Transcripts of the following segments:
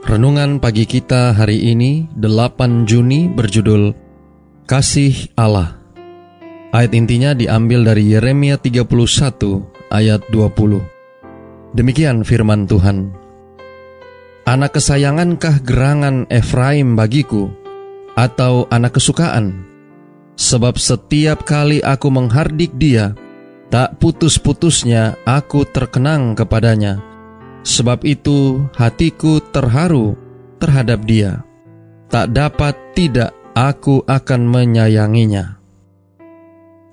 Renungan pagi kita hari ini 8 Juni berjudul Kasih Allah. Ayat intinya diambil dari Yeremia 31 ayat 20. Demikian firman Tuhan. Anak kesayangankah gerangan Efraim bagiku atau anak kesukaan? Sebab setiap kali aku menghardik dia, tak putus-putusnya aku terkenang kepadanya Sebab itu hatiku terharu terhadap dia. Tak dapat tidak aku akan menyayanginya.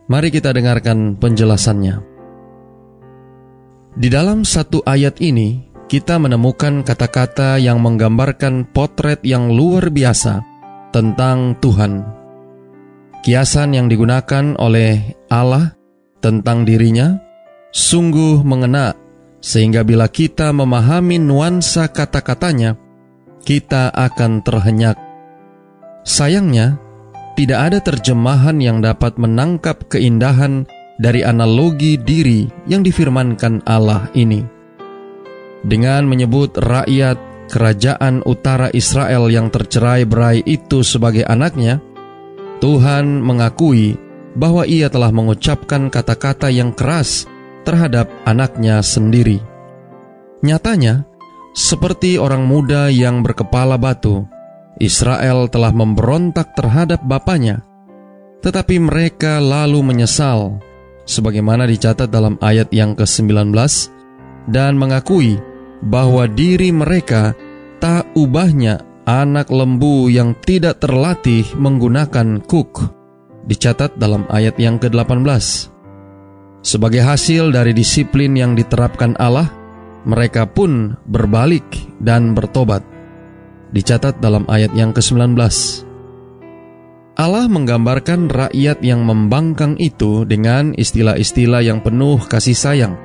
Mari kita dengarkan penjelasannya. Di dalam satu ayat ini, kita menemukan kata-kata yang menggambarkan potret yang luar biasa tentang Tuhan. Kiasan yang digunakan oleh Allah tentang dirinya sungguh mengena sehingga bila kita memahami nuansa kata-katanya, kita akan terhenyak. Sayangnya, tidak ada terjemahan yang dapat menangkap keindahan dari analogi diri yang difirmankan Allah ini. Dengan menyebut rakyat kerajaan utara Israel yang tercerai-berai itu sebagai anaknya, Tuhan mengakui bahwa ia telah mengucapkan kata-kata yang keras terhadap anaknya sendiri. Nyatanya, seperti orang muda yang berkepala batu, Israel telah memberontak terhadap bapaknya, tetapi mereka lalu menyesal, sebagaimana dicatat dalam ayat yang ke-19, dan mengakui bahwa diri mereka tak ubahnya anak lembu yang tidak terlatih menggunakan kuk, dicatat dalam ayat yang ke-18. Sebagai hasil dari disiplin yang diterapkan Allah, mereka pun berbalik dan bertobat. Dicatat dalam ayat yang ke-19. Allah menggambarkan rakyat yang membangkang itu dengan istilah-istilah yang penuh kasih sayang.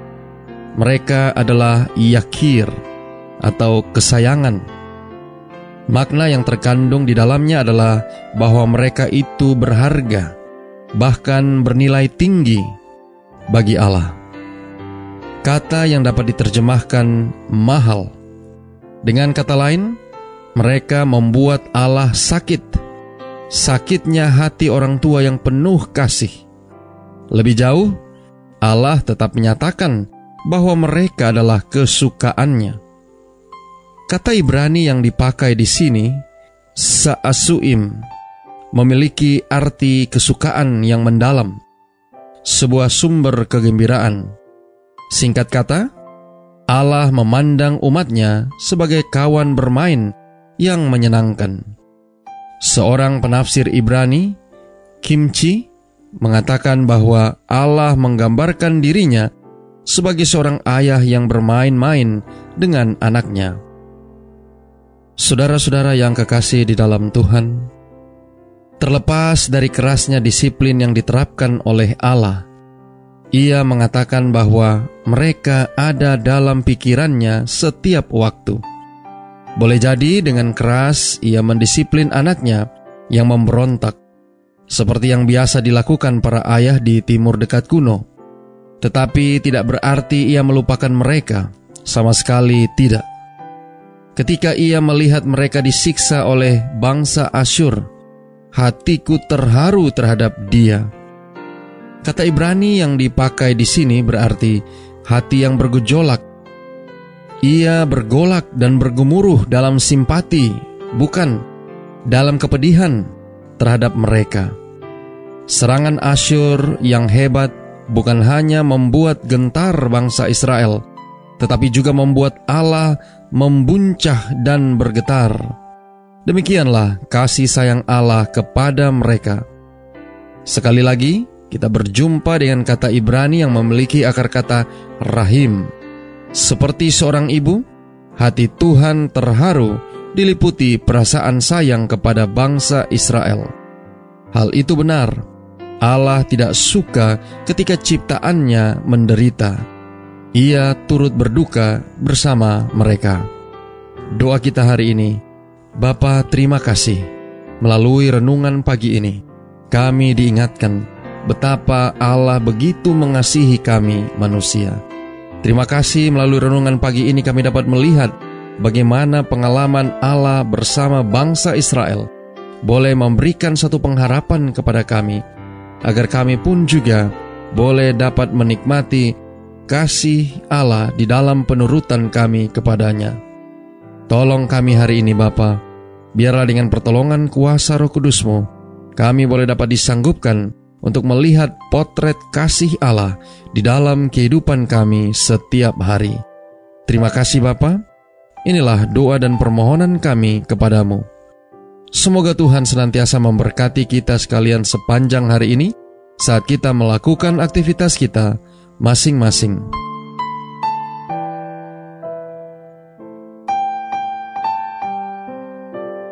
Mereka adalah yakir atau kesayangan. Makna yang terkandung di dalamnya adalah bahwa mereka itu berharga, bahkan bernilai tinggi bagi Allah. Kata yang dapat diterjemahkan mahal. Dengan kata lain, mereka membuat Allah sakit. Sakitnya hati orang tua yang penuh kasih. Lebih jauh, Allah tetap menyatakan bahwa mereka adalah kesukaannya. Kata Ibrani yang dipakai di sini, sa'asuim, memiliki arti kesukaan yang mendalam sebuah sumber kegembiraan. Singkat kata, Allah memandang umatnya sebagai kawan bermain yang menyenangkan. Seorang penafsir Ibrani, Kimchi, mengatakan bahwa Allah menggambarkan dirinya sebagai seorang ayah yang bermain-main dengan anaknya. Saudara-saudara yang kekasih di dalam Tuhan, Terlepas dari kerasnya disiplin yang diterapkan oleh Allah, ia mengatakan bahwa mereka ada dalam pikirannya setiap waktu. Boleh jadi dengan keras ia mendisiplin anaknya yang memberontak, seperti yang biasa dilakukan para ayah di timur dekat kuno. Tetapi tidak berarti ia melupakan mereka, sama sekali tidak. Ketika ia melihat mereka disiksa oleh bangsa Asyur, hatiku terharu terhadap dia. Kata Ibrani yang dipakai di sini berarti hati yang bergejolak. Ia bergolak dan bergemuruh dalam simpati, bukan dalam kepedihan terhadap mereka. Serangan Asyur yang hebat bukan hanya membuat gentar bangsa Israel, tetapi juga membuat Allah membuncah dan bergetar. Demikianlah kasih sayang Allah kepada mereka. Sekali lagi, kita berjumpa dengan kata Ibrani yang memiliki akar kata rahim. Seperti seorang ibu, hati Tuhan terharu diliputi perasaan sayang kepada bangsa Israel. Hal itu benar. Allah tidak suka ketika ciptaannya menderita. Ia turut berduka bersama mereka. Doa kita hari ini, Bapa terima kasih. Melalui renungan pagi ini, kami diingatkan betapa Allah begitu mengasihi kami manusia. Terima kasih melalui renungan pagi ini kami dapat melihat bagaimana pengalaman Allah bersama bangsa Israel boleh memberikan satu pengharapan kepada kami, agar kami pun juga boleh dapat menikmati kasih Allah di dalam penurutan kami kepadanya. Tolong kami hari ini Bapa, biarlah dengan pertolongan kuasa roh kudusmu, kami boleh dapat disanggupkan untuk melihat potret kasih Allah di dalam kehidupan kami setiap hari. Terima kasih Bapak. Inilah doa dan permohonan kami kepadamu. Semoga Tuhan senantiasa memberkati kita sekalian sepanjang hari ini saat kita melakukan aktivitas kita masing-masing.